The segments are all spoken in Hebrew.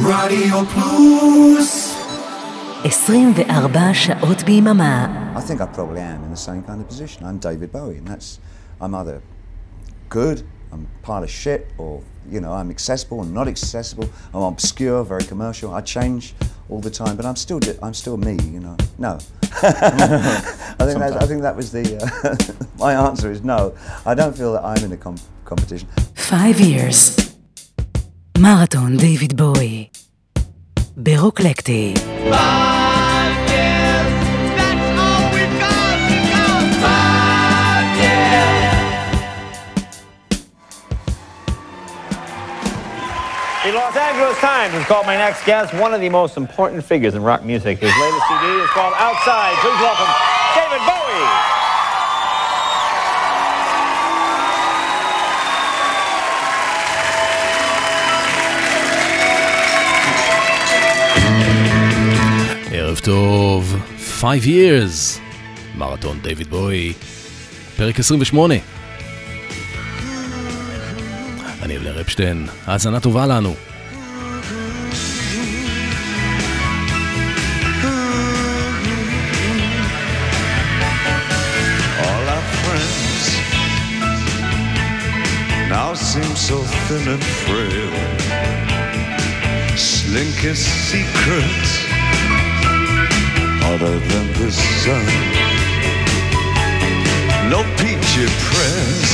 רדיו פלוס 24 שעות ביממה. I think I probably am in the same kind of position. I'm David Bowie, and that's I'm either good, I'm a pile of shit, or you know, I'm accessible and not accessible. I'm obscure, very commercial. I change all the time, but I'm still I'm still me. You know, no. I think that, I think that was the uh, my answer is no. I don't feel that I'm in a com- competition. Five years. מרתון דיוויד בואי. ברוקלקטי. The Los Angeles Times has called my next guest one of the most important figures in rock music. His latest CD is called Outside. Please welcome David Bowie. ערב טוב, 5 years, מרתון דיוויד בוי, פרק 28. אני אבנר אפשטיין, האזנה טובה לנו. Seem so thin and frail. Slinkest secrets other than the sun. No peachy press,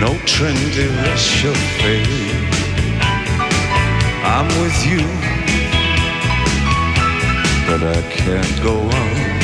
no trendy racial fade. I'm with you, but I can't go on.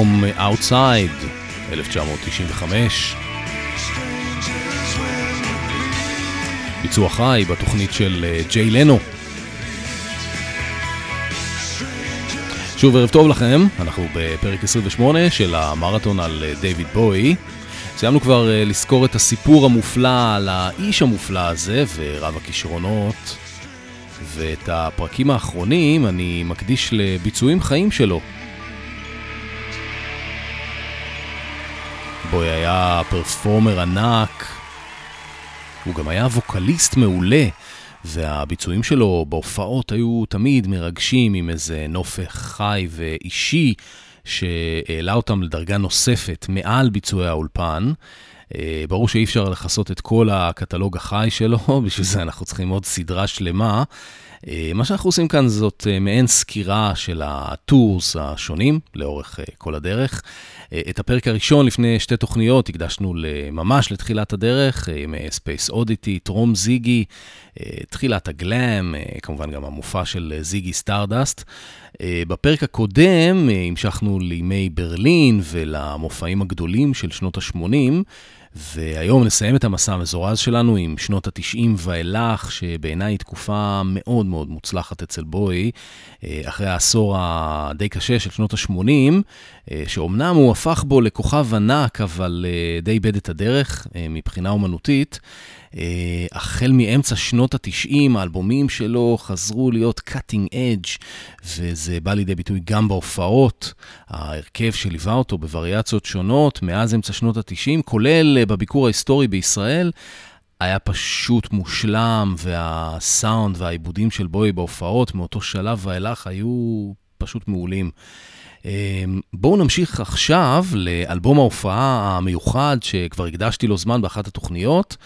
האלבום Outside, 1995. ביצוע חי בתוכנית של אה, ג'יי לנו. שוב ערב טוב לכם, אנחנו בפרק 28 של המרתון על אה, דיוויד בואי. סיימנו כבר אה, לזכור את הסיפור המופלא על האיש המופלא הזה ורב הכישרונות, ואת הפרקים האחרונים אני מקדיש לביצועים חיים שלו. בוי היה פרפורמר ענק, הוא גם היה ווקליסט מעולה, והביצועים שלו בהופעות היו תמיד מרגשים עם איזה נופך חי ואישי שהעלה אותם לדרגה נוספת מעל ביצועי האולפן. אה, ברור שאי אפשר לכסות את כל הקטלוג החי שלו, בשביל זה אנחנו צריכים עוד סדרה שלמה. אה, מה שאנחנו עושים כאן זאת אה, מעין סקירה של הטורס השונים לאורך כל הדרך. את הפרק הראשון לפני שתי תוכניות הקדשנו ממש לתחילת הדרך, עם ספייס אודיטי, טרום זיגי, תחילת הגלאם, כמובן גם המופע של זיגי סטארדסט. בפרק הקודם המשכנו לימי ברלין ולמופעים הגדולים של שנות ה-80. והיום נסיים את המסע המזורז שלנו עם שנות ה-90 ואילך, שבעיניי היא תקופה מאוד מאוד מוצלחת אצל בוי, אה, אחרי העשור הדי קשה של שנות ה-80, אה, שאומנם הוא הפך בו לכוכב ענק, אבל אה, די איבד את הדרך מבחינה אומנותית. אה, החל מאמצע שנות ה-90, האלבומים שלו חזרו להיות cutting edge, וזה בא לידי ביטוי גם בהופעות. ההרכב שליווה אותו בווריאציות שונות מאז אמצע שנות ה-90, כולל אה, בביקור ההיסטורי בישראל. היה פשוט מושלם, והסאונד והעיבודים של בוי בהופעות מאותו שלב ואילך היו פשוט מעולים. אה, בואו נמשיך עכשיו לאלבום ההופעה המיוחד שכבר הקדשתי לו זמן באחת התוכניות.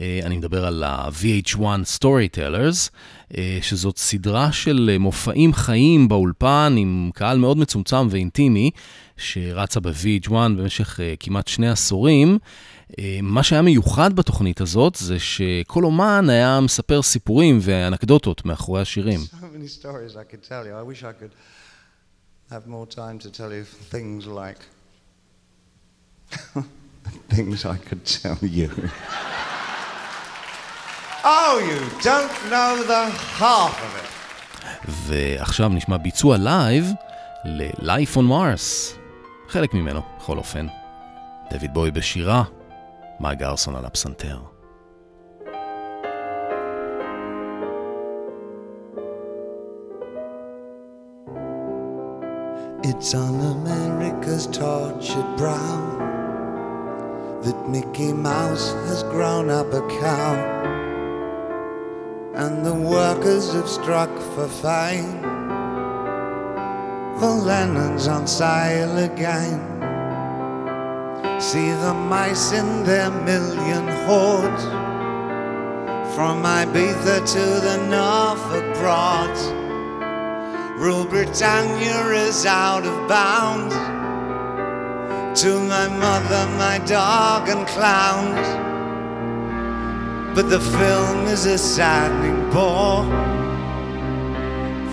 אה, אני מדבר על ה-VH1 Storytellers, אה, שזאת סדרה של אה, מופעים חיים באולפן עם קהל מאוד מצומצם ואינטימי, שרצה ב-VH1 במשך כמעט שני עשורים. מה שהיה מיוחד בתוכנית הזאת זה שכל אומן היה מספר סיפורים ואנקדוטות מאחורי השירים. Have more time to tell you things like things I could tell you. Oh, you don't know the half of it. ועכשיו נשמע ביצוע לייב ל-Life on Mars. חלק ממנו, בכל אופן. דויד בוי בשירה, מייק גרסון על הפסנתר. It's on America's tortured brow that Mickey Mouse has grown up a cow. and the workers have struck for fame. The Lennon's on sale again. See the mice in their million hordes from Ibiza to the Norfolk Broads. Rule Britannia is out of bounds. To my mother, my dog, and clowns. But the film is a saddening bore.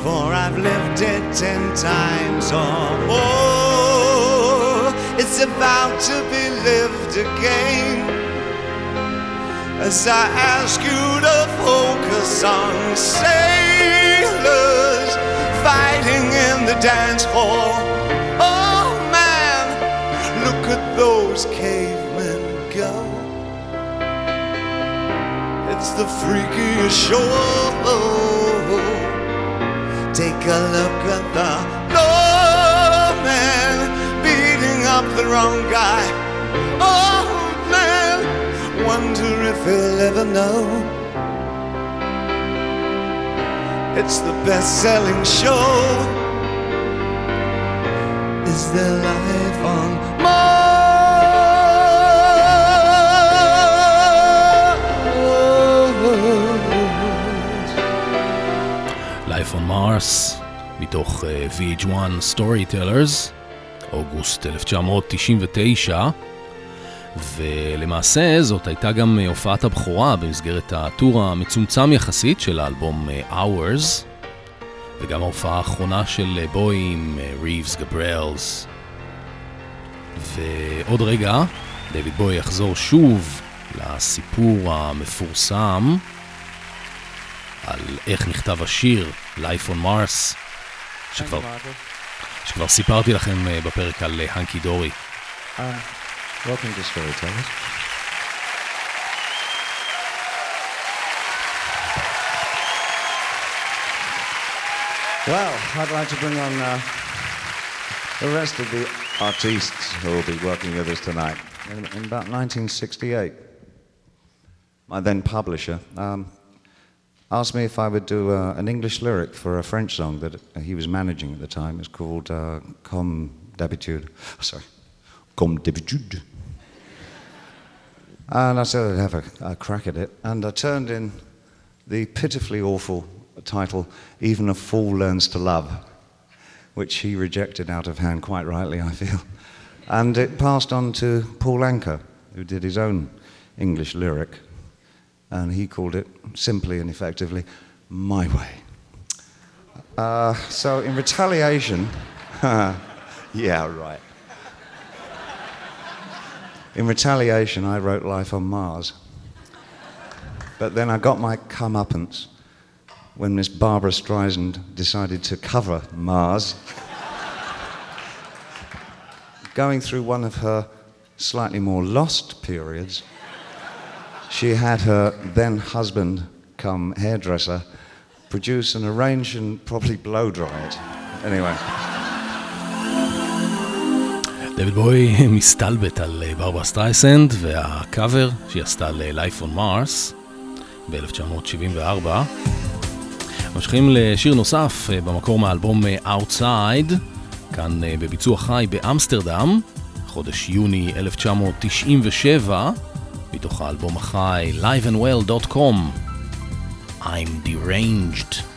For I've lived it ten times or more. It's about to be lived again. As I ask you to focus on sailors those cavemen go. It's the freakiest show. Take a look at the man beating up the wrong guy. Oh man, wonder if he'll ever know. It's the best selling show. Is there life on on Mars, מתוך uh, VH1 Storytellers, אוגוסט 1999, ולמעשה זאת הייתה גם uh, הופעת הבכורה במסגרת הטור המצומצם יחסית של האלבום uh, Hours, וגם ההופעה האחרונה של בוי עם ריבס גבריאלס. ועוד רגע, דויד בוי יחזור שוב לסיפור המפורסם על איך נכתב השיר Life on Mars, שכבר, שכבר סיפרתי לכם אה, בפרק על הנקי דורי. Welcome to Storytellers. Well, I'd like to bring on uh, the rest of the artists who will be working with us tonight. In, in about 1968, my then publisher um, asked me if I would do uh, an English lyric for a French song that he was managing at the time. It's called uh, Comme d'habitude. Sorry, Comme d'habitude. And I said I'd have a, a crack at it. And I turned in the pitifully awful title, Even a Fool Learns to Love, which he rejected out of hand, quite rightly, I feel. And it passed on to Paul Anker, who did his own English lyric. And he called it simply and effectively, My Way. Uh, so, in retaliation, yeah, right. In retaliation, I wrote Life on Mars. But then I got my comeuppance when Miss Barbara Streisand decided to cover Mars. Going through one of her slightly more lost periods, she had her then husband come hairdresser produce and arrange and probably blow dry it. Anyway. דויד בוי מסתלבט על אה, ברברה סטרייסנד והקאבר שהיא עשתה ל-Life on Mars ב-1974. ממשיכים לשיר נוסף אה, במקור מהאלבום אה, Outside, כאן בביצוע חי באמסטרדם, חודש יוני 1997, מתוך האלבום החי liveandwell.com I'm deranged.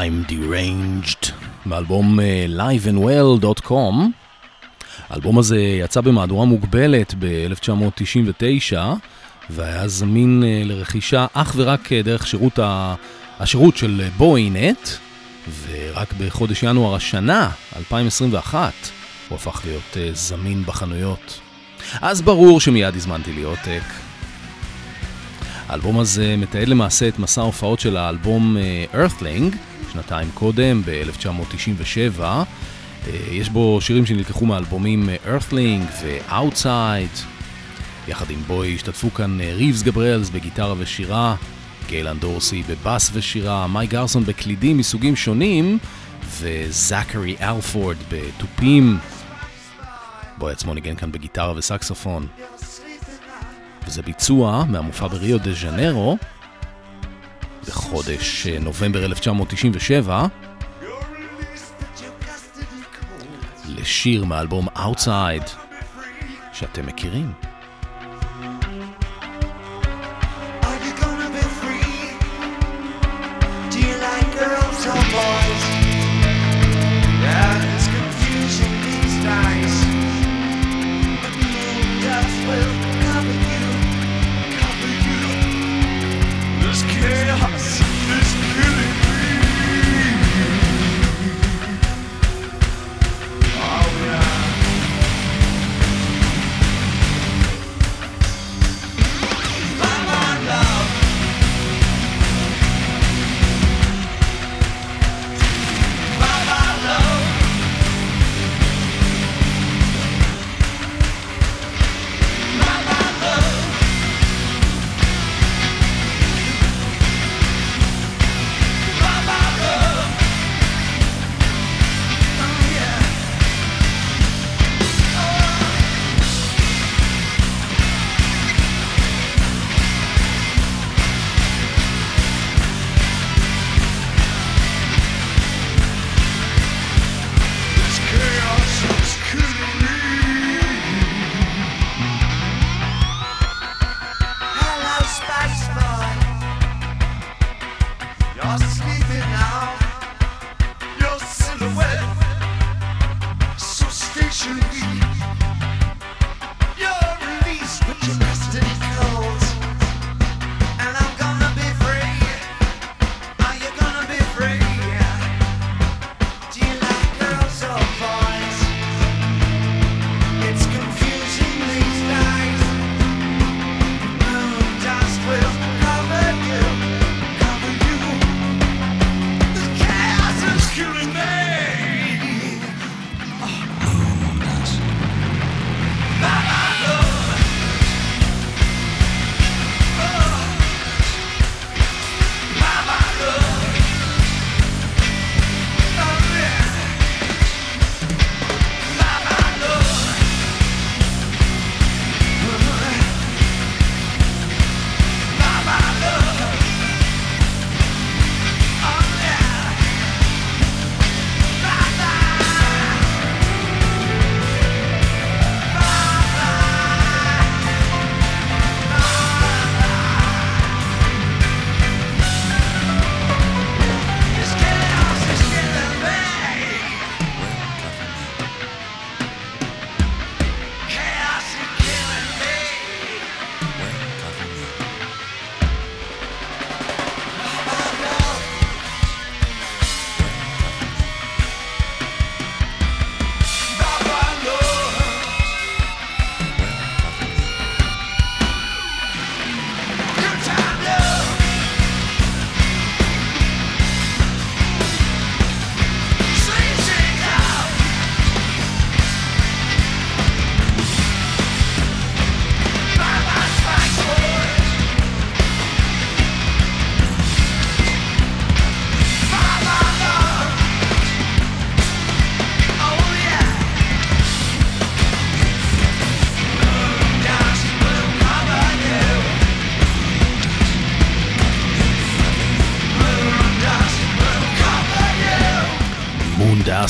I'm Deranged, מאלבום אה, liveandwell.com. האלבום הזה יצא במהדורה מוגבלת ב-1999, והיה זמין אה, לרכישה אך ורק אה, דרך שירות ה... השירות של בואי-נט, ורק בחודש ינואר השנה, 2021, הוא הפך להיות זמין בחנויות. אז ברור שמיד הזמנתי לי עותק. האלבום הזה מתעד למעשה את מסע ההופעות של האלבום Earthling, שנתיים קודם, ב-1997. יש בו שירים שנלקחו מאלבומים Earthling ו-Outside. יחד עם בוי השתתפו כאן ריבס גבריאלס בגיטרה ושירה, גיילן דורסי בבאס ושירה, מי גרסון בקלידים מסוגים שונים, וזכרי אלפורד בתופים. בוי עצמו ניגן כאן בגיטרה וסקסופון. וזה ביצוע מהמופע בריו דה ז'נרו בחודש נובמבר 1997 לשיר מאלבום Outside שאתם מכירים. Yeah.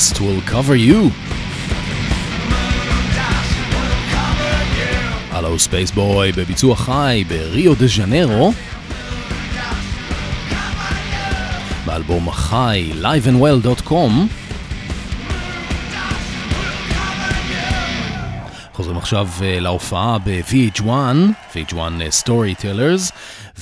Dust will cover you. הלו ספייסבוי בביצוע חי בריו דה ז'נרו. האלבום החי, liveandwell.com. חוזרים עכשיו אה, להופעה ב-VH1, VH1 אה, Storytellers,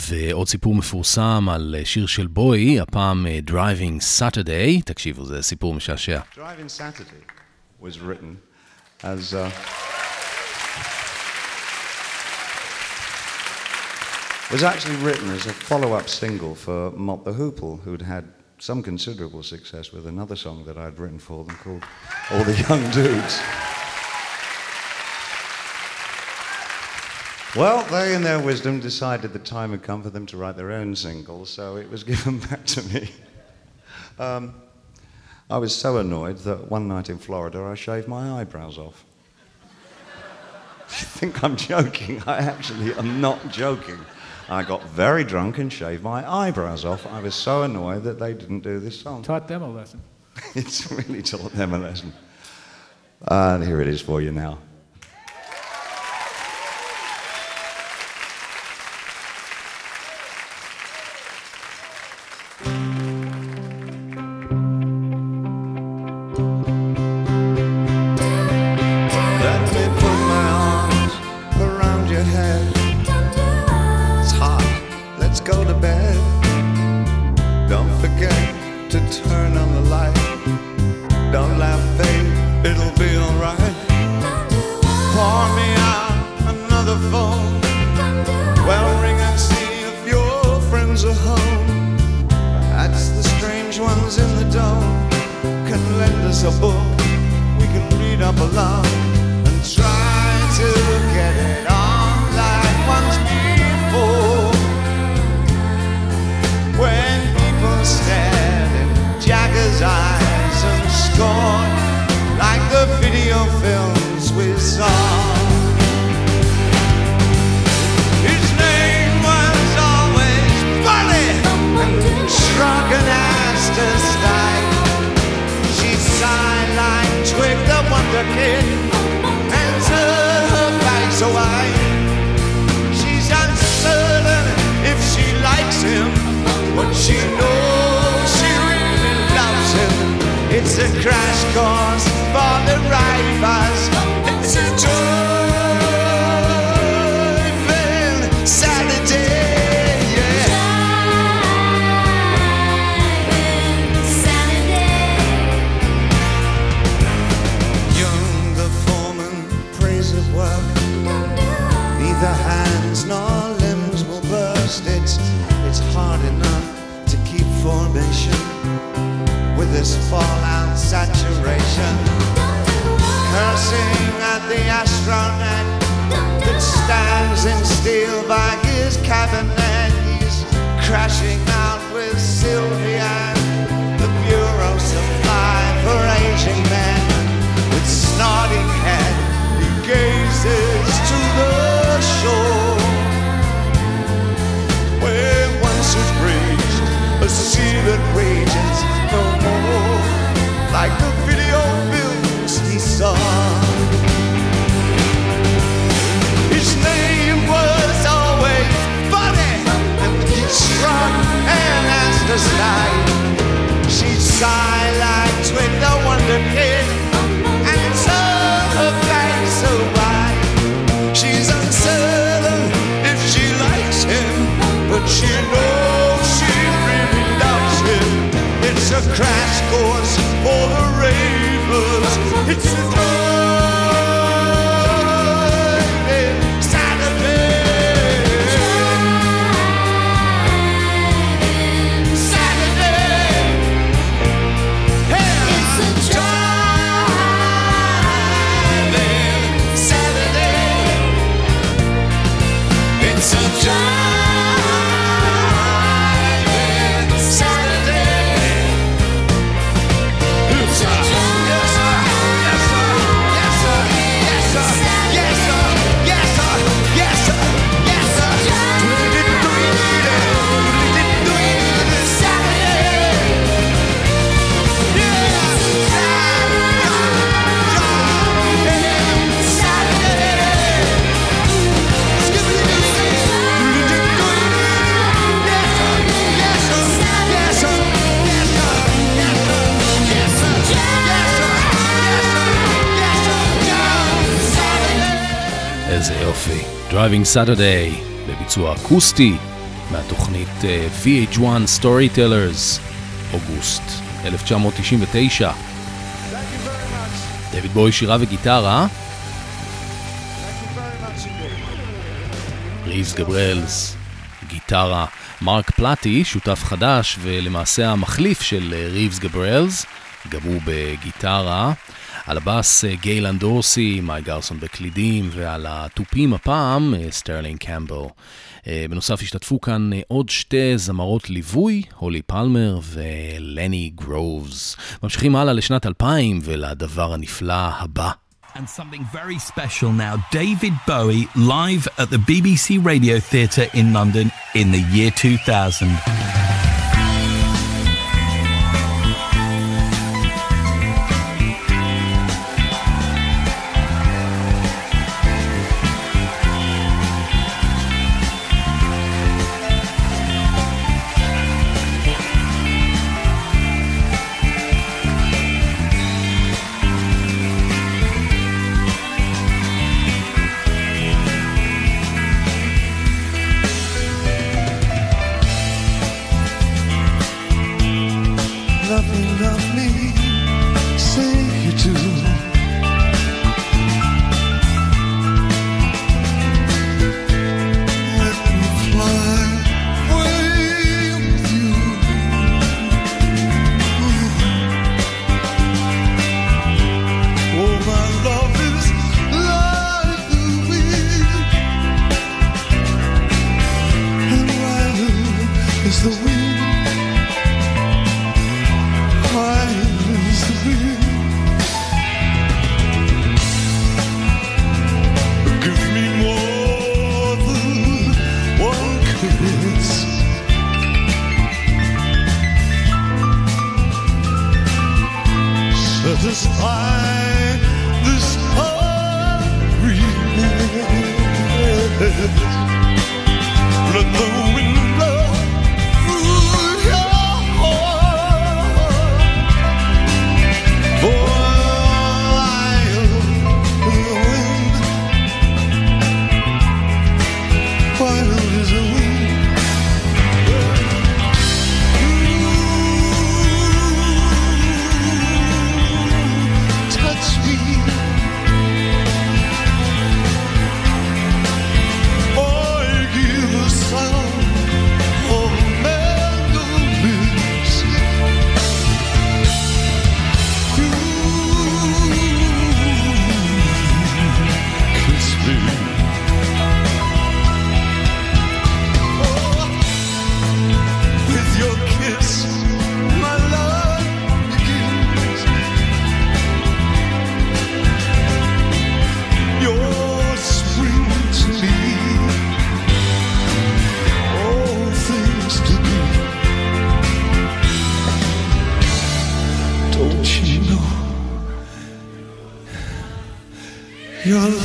ועוד סיפור מפורסם על אה, שיר של בוי, הפעם אה, Driving Saturday, תקשיבו, זה סיפור משעשע. Driving Saturday was written as. Uh, was actually written as a follow-up single for Mott the Hoople, who'd had some considerable success with another song that I'd written for them called All the Young Dudes. Well, they, in their wisdom, decided the time had come for them to write their own single, so it was given back to me. Um, I was so annoyed that one night in Florida I shaved my eyebrows off. you think I'm joking? I actually am not joking. I got very drunk and shaved my eyebrows off. I was so annoyed that they didn't do this song. Taught them a lesson. it's really taught them a lesson. And here it is for you now. A crash course for the ravers. It's a driving Saturday, yeah. Young the foreman work. Neither hands nor limbs will burst. It's it's hard enough to keep formation with this fallout saturation. Cursing at the astronaut that stands in steel by his cabinet. He's crashing out with Sylvia, the bureau supply for aging men with snorting head. He gazes to the shore where once was reached a sea that rages no more like the video films he saw. His name was always funny and he struck and asked us like she'd sigh like Twin the Wonder Kid and so. She's uncertain if she likes him, but she knows she really loves him. It's a crash course for the ravers. It's a Driving Saturday, בביצוע אקוסטי, מהתוכנית אה, VH1 Storytellers, אוגוסט 1999. דויד בוי שירה וגיטרה. ריז גבריאלס, גיטרה. מרק פלטי, שותף חדש ולמעשה המחליף של אה, ריבס גבריאלס, גם הוא בגיטרה. על הבאס אה, גייל אן דורסי, מייק גרסון בקלידים, ועל התופים הפעם אה, סטרלינג קמבל. בנוסף השתתפו כאן עוד שתי זמרות ליווי, הולי פלמר ולני גרובס. ממשיכים הלאה לשנת 2000 ולדבר הנפלא הבא. And something very special now. David Bowie live at the BBC Radio Theatre in London in the year 2000.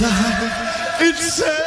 God, it's sad.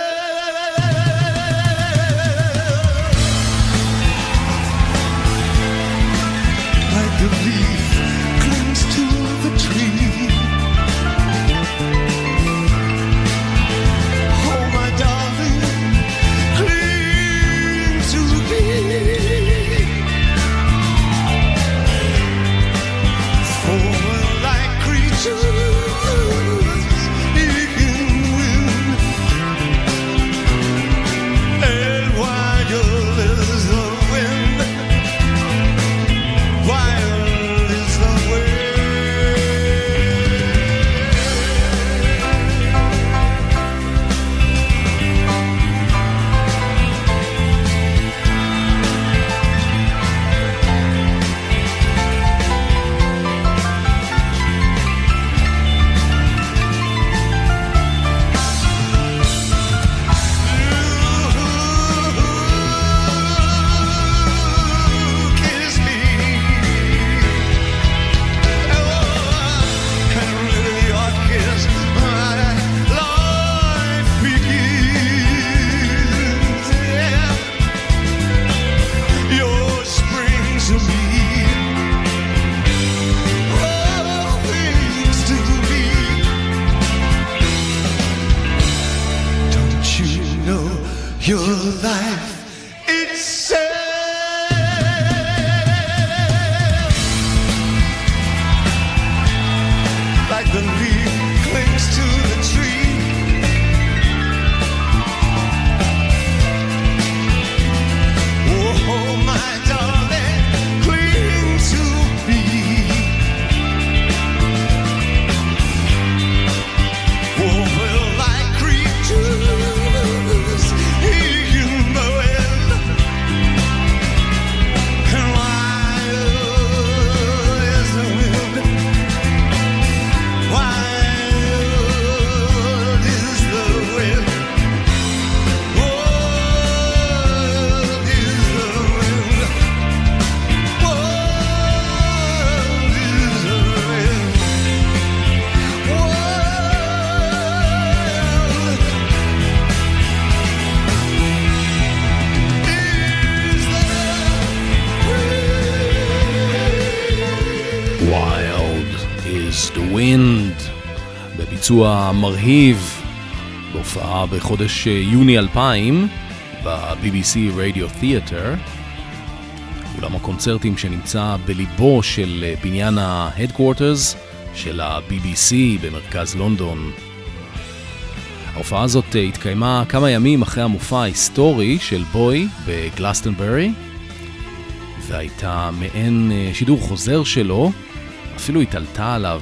בביצוע מרהיב, בהופעה בחודש אה, יוני 2000 ב-BBC Radio Theatre, אולם הקונצרטים שנמצא בליבו של אה, בניין ה-Headquarters של ה-BBC במרכז לונדון. ההופעה הזאת אה, התקיימה כמה ימים אחרי המופע ההיסטורי של בוי בגלסטנברי, והייתה מעין שידור חוזר שלו, אפילו התעלתה עליו.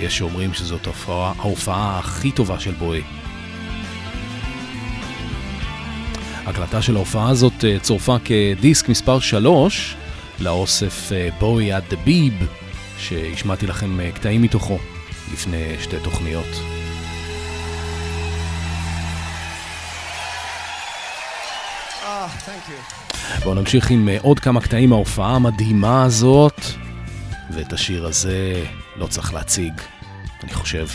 יש שאומרים שזאת ההופעה, ההופעה הכי טובה של בוי. הקלטה של ההופעה הזאת אה, צורפה כדיסק מספר 3 לאוסף אה, בוי עד דה ביב, שהשמעתי לכם אה, קטעים מתוכו לפני שתי תוכניות. Ah. בואו נמשיך עם עוד כמה קטעים מההופעה המדהימה הזאת, ואת השיר הזה לא צריך להציג, אני חושב.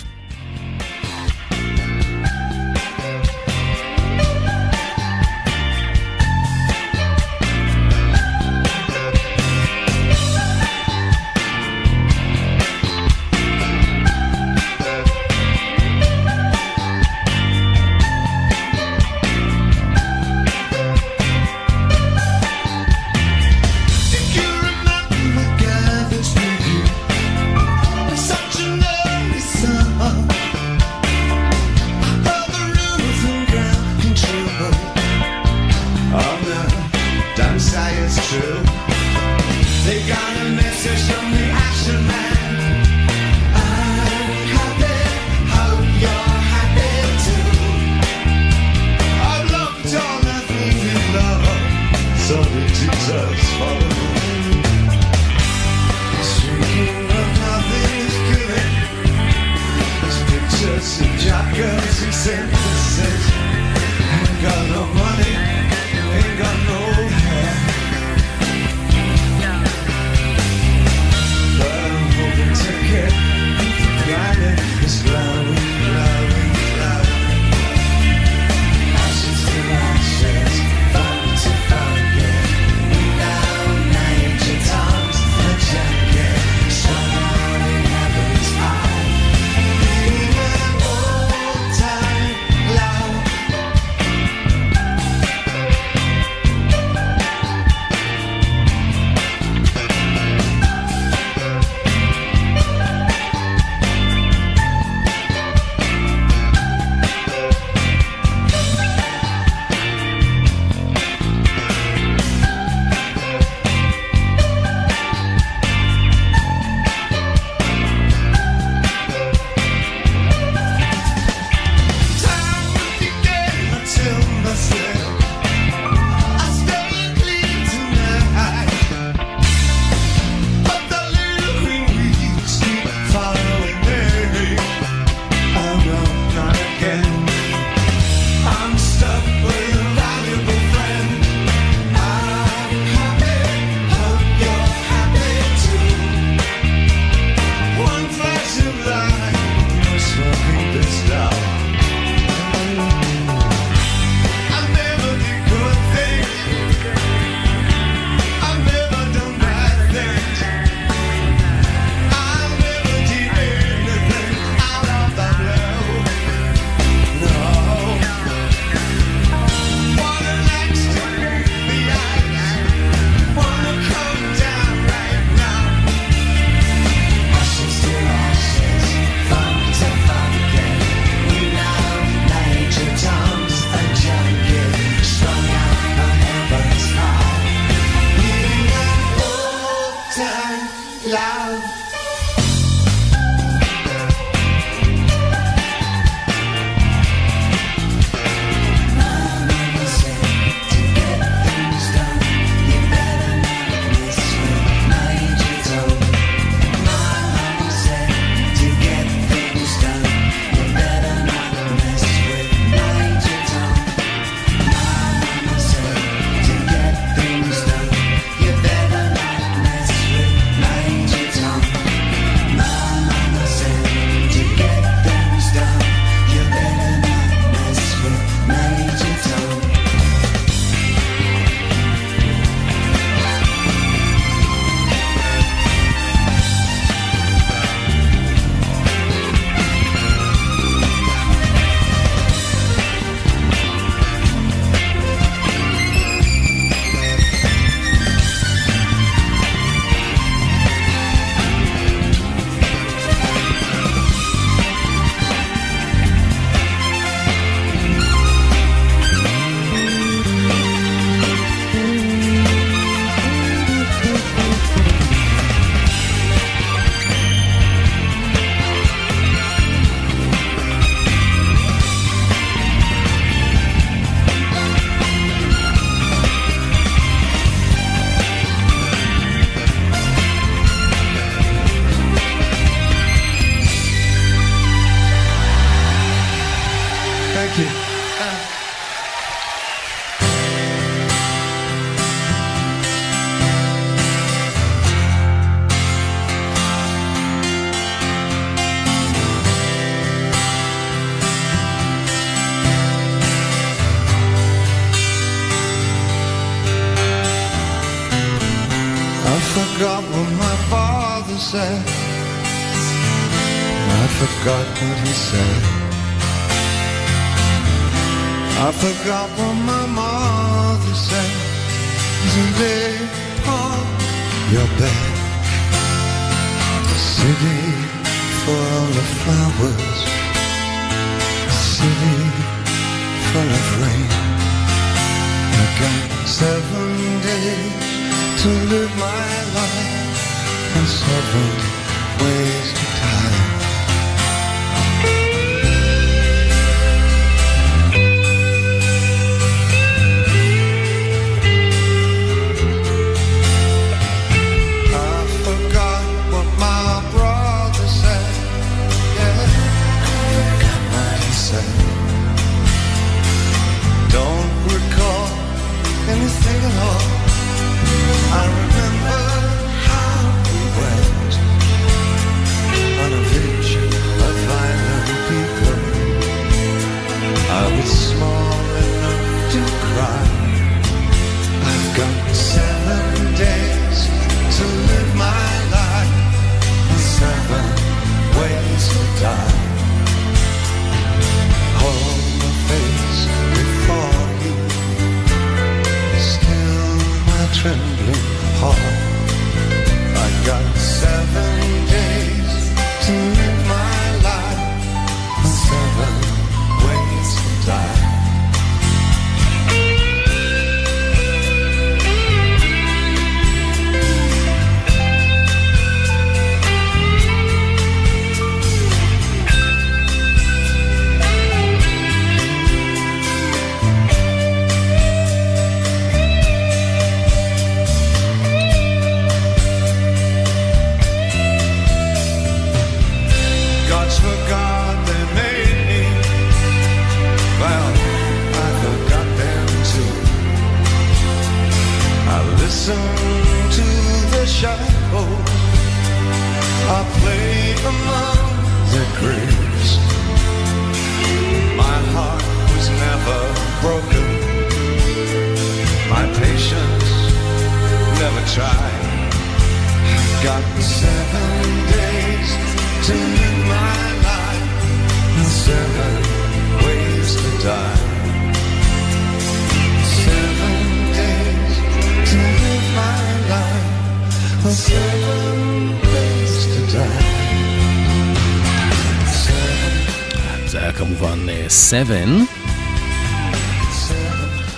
7,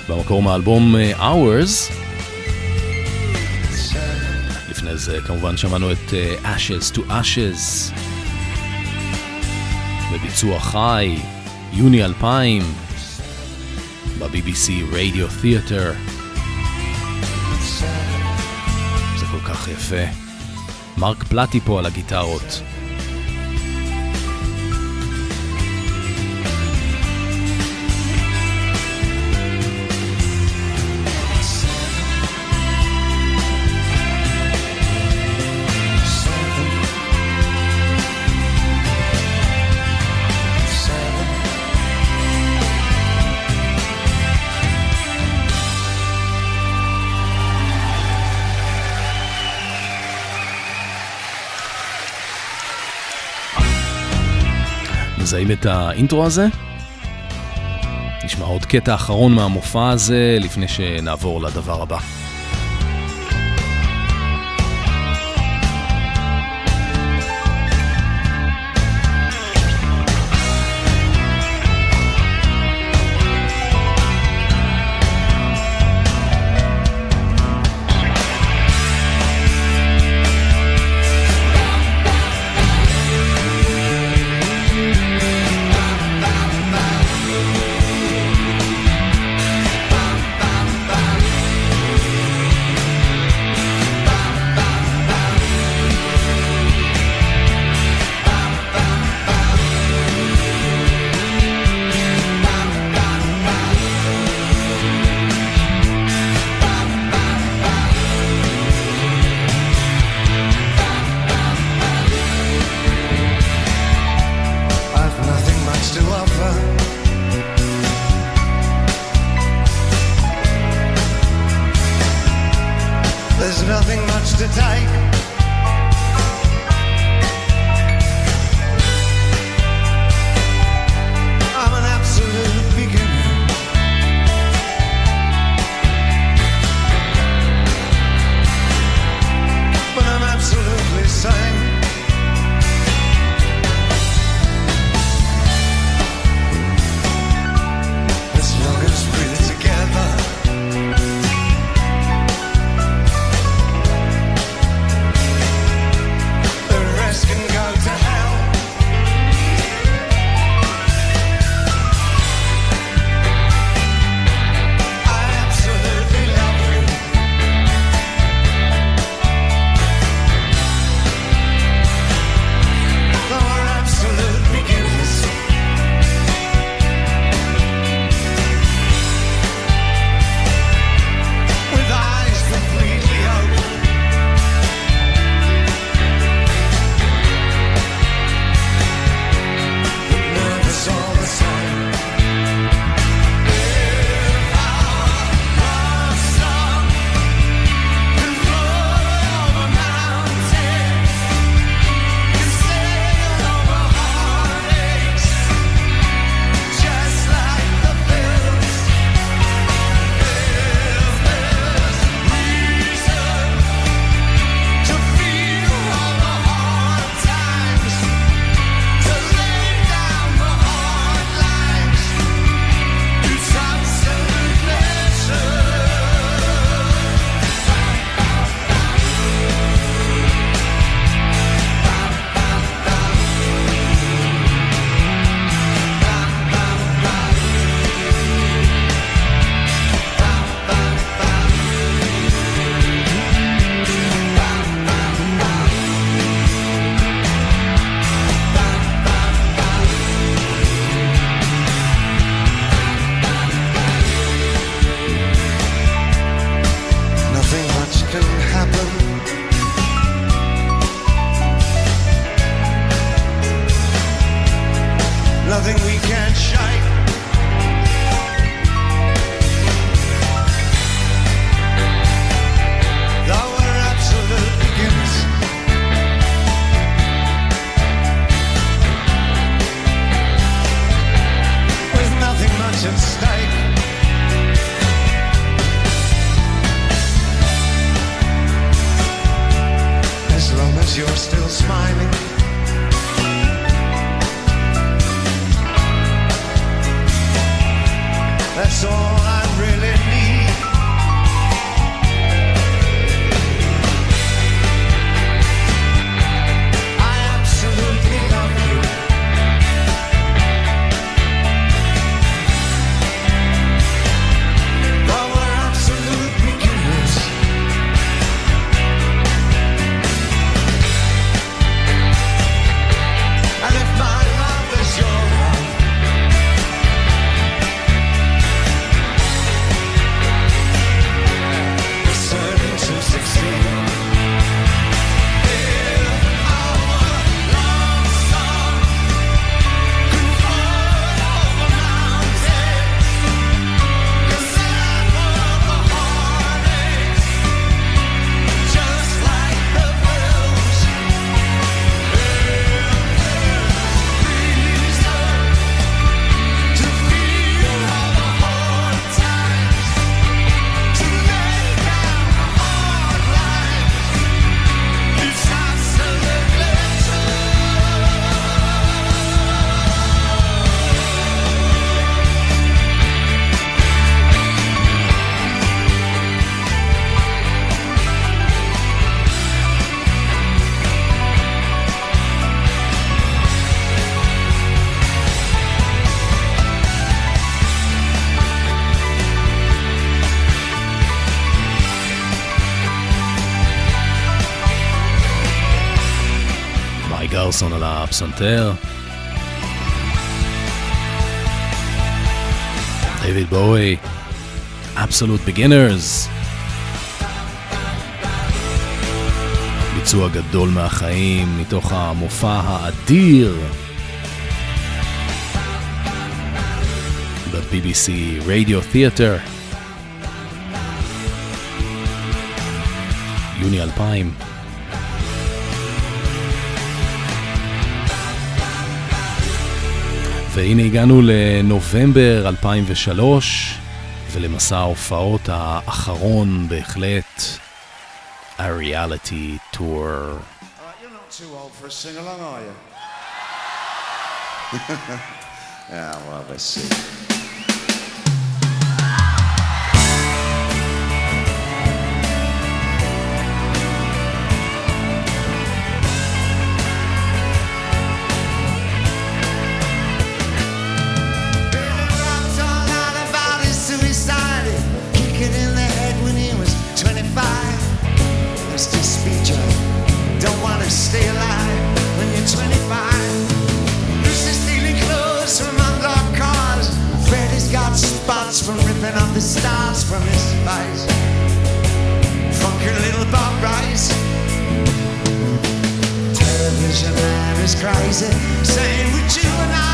במקור מהאלבום אה, Hours, לפני זה כמובן שמענו את uh, Ashes to Ashes. בביצוע חי, יוני 2000 ב-BBC Radio Theatre זה כל כך יפה. מרק פלטי פה על הגיטרות. מזהים את האינטרו הזה? נשמע עוד קטע אחרון מהמופע הזה לפני שנעבור לדבר הבא. הפסנתר. דיוויד בואי, אבסולוט בגינרס. ביצוע גדול מהחיים מתוך המופע האדיר ב-BBC רדיו תיאטר. יוני 2000 והנה הגענו לנובמבר 2003 ולמסע ההופעות האחרון בהחלט, הריאליטי טור. yeah, well, let's see. crazy, same with you and I.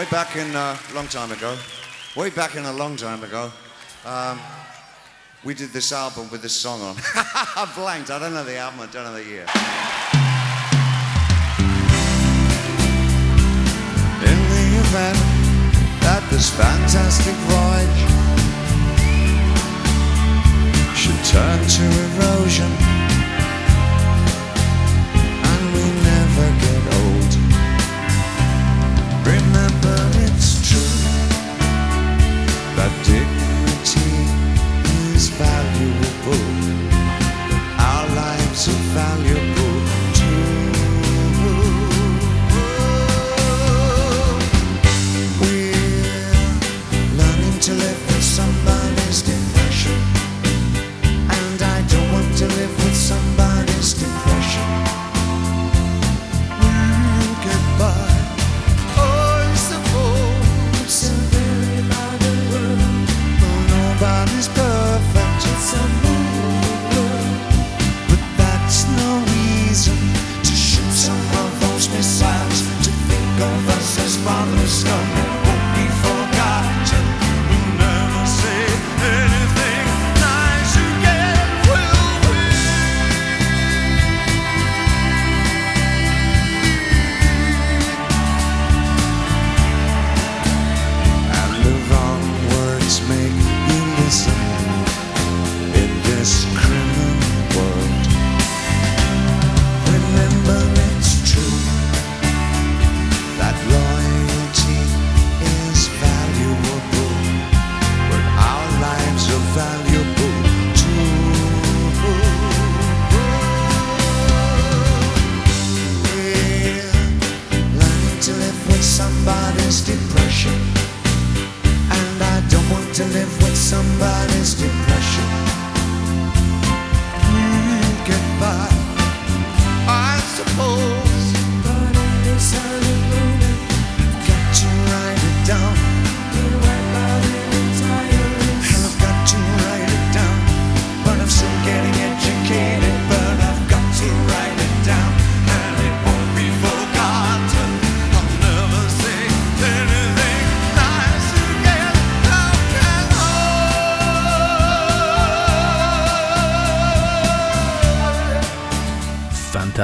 way back in a uh, long time ago, way back in a long time ago, um, we did this album with this song on. I blanked. I don't know the album. I don't know the year. In the event that this fantastic voyage should turn to erosion, and we never get old.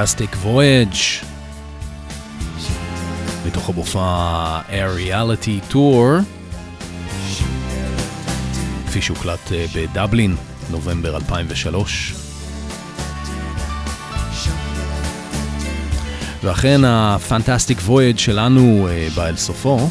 Fantastic Voyage. מתוך המופע Air Reality Tour, כפי שהוקלט אה, בדבלין, נובמבר 2003. ואכן ה-Fantastic Voyage שלנו אה, בא אל סופו.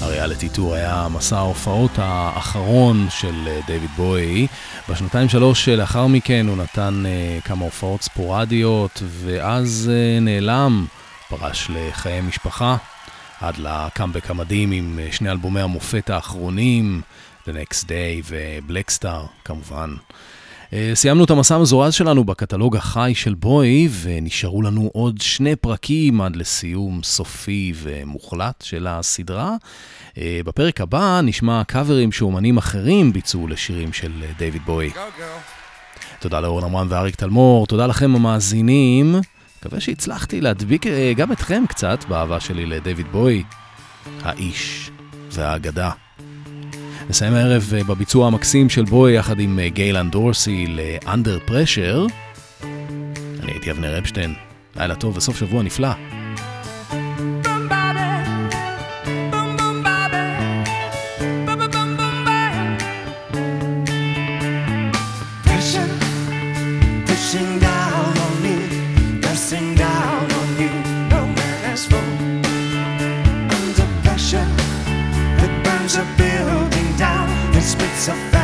הריאליטי טור היה מסע ההופעות האחרון של אה, דיוויד בוי. בשנתיים שלוש לאחר מכן הוא נתן uh, כמה הופעות ספורדיות, ואז uh, נעלם, פרש לחיי משפחה, עד לקאמבק המדהים עם uh, שני אלבומי המופת האחרונים, The Next Day ו-Black כמובן. אה, סיימנו את המסע המזורז שלנו בקטלוג החי של בוי, ונשארו לנו עוד שני פרקים עד לסיום סופי ומוחלט של הסדרה. אה, בפרק הבא נשמע קאברים שאומנים אחרים ביצעו לשירים של אה, דיוויד בוי. תודה לאורן עמרם ואריק תלמור, תודה לכם המאזינים. מקווה שהצלחתי להדביק גם אתכם קצת באהבה שלי לדיוויד בוי, האיש והאגדה. נסיים הערב אה, בביצוע המקסים של בוי יחד עם אה, גיילן דורסי ל-Under Pressure. אני הייתי אבנר אפשטיין, לילה טוב וסוף שבוע נפלא. are building down and spits a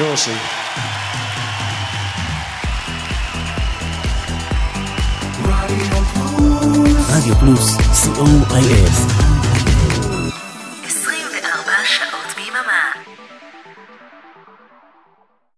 פלוס. רדיו פלוס, co.il